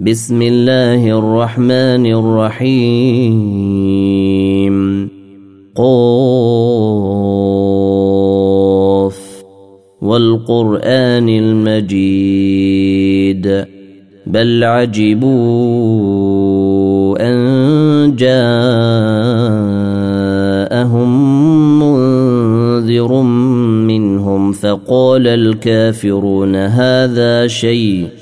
بسم الله الرحمن الرحيم. قوف والقرآن المجيد. بل عجبوا أن جاءهم منذر منهم فقال الكافرون هذا شيء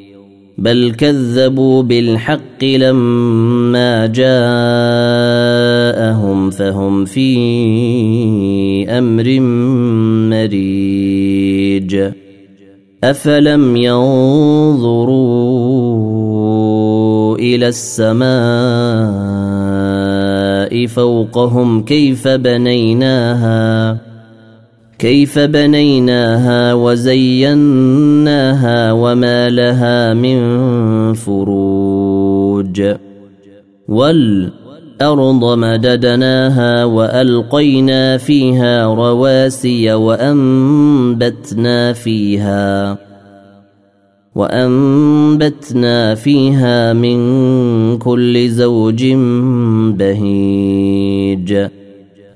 بل كذبوا بالحق لما جاءهم فهم في أمر مريج. أفلم ينظروا إلى السماء فوقهم كيف بنيناها؟ كيف بنيناها وزيناها وما لها من فروج. والأرض مددناها وألقينا فيها رواسي وأنبتنا فيها وأنبتنا فيها من كل زوج بهيج.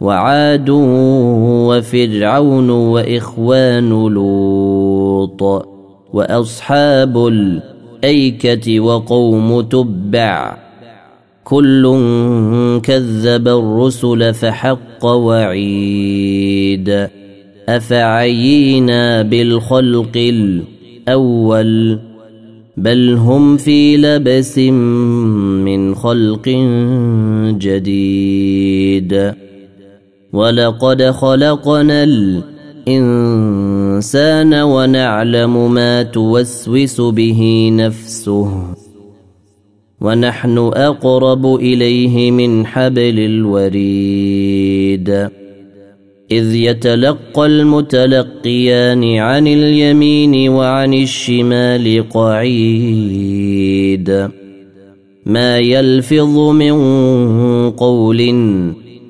وعاد وفرعون وإخوان لوط وأصحاب الأيكة وقوم تبع كل كذب الرسل فحق وعيد افعينا بالخلق الأول بل هم في لبس من خلق جديد ولقد خلقنا الانسان ونعلم ما توسوس به نفسه ونحن اقرب اليه من حبل الوريد اذ يتلقى المتلقيان عن اليمين وعن الشمال قعيد ما يلفظ من قول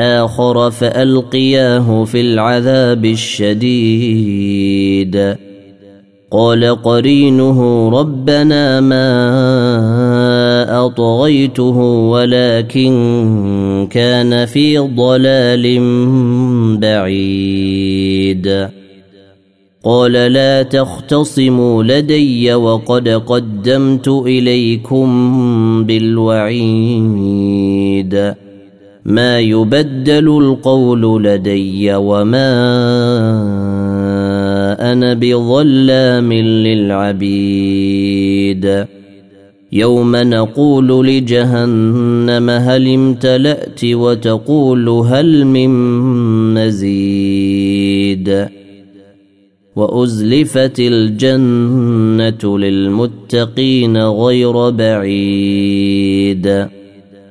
آخر فألقياه في العذاب الشديد. قال قرينه ربنا ما أطغيته ولكن كان في ضلال بعيد. قال لا تختصموا لدي وقد قدمت إليكم بالوعيد. ما يبدل القول لدي وما أنا بظلام للعبيد. يوم نقول لجهنم هل امتلأت وتقول هل من مزيد. وأزلفت الجنة للمتقين غير بعيد.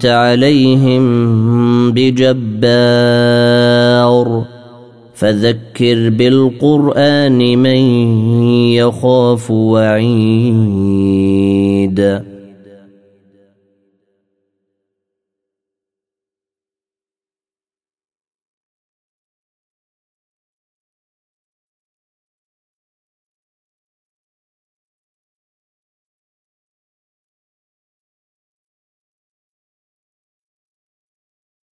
انت عليهم بجبار. فذكر بالقرآن من يخاف وعيد.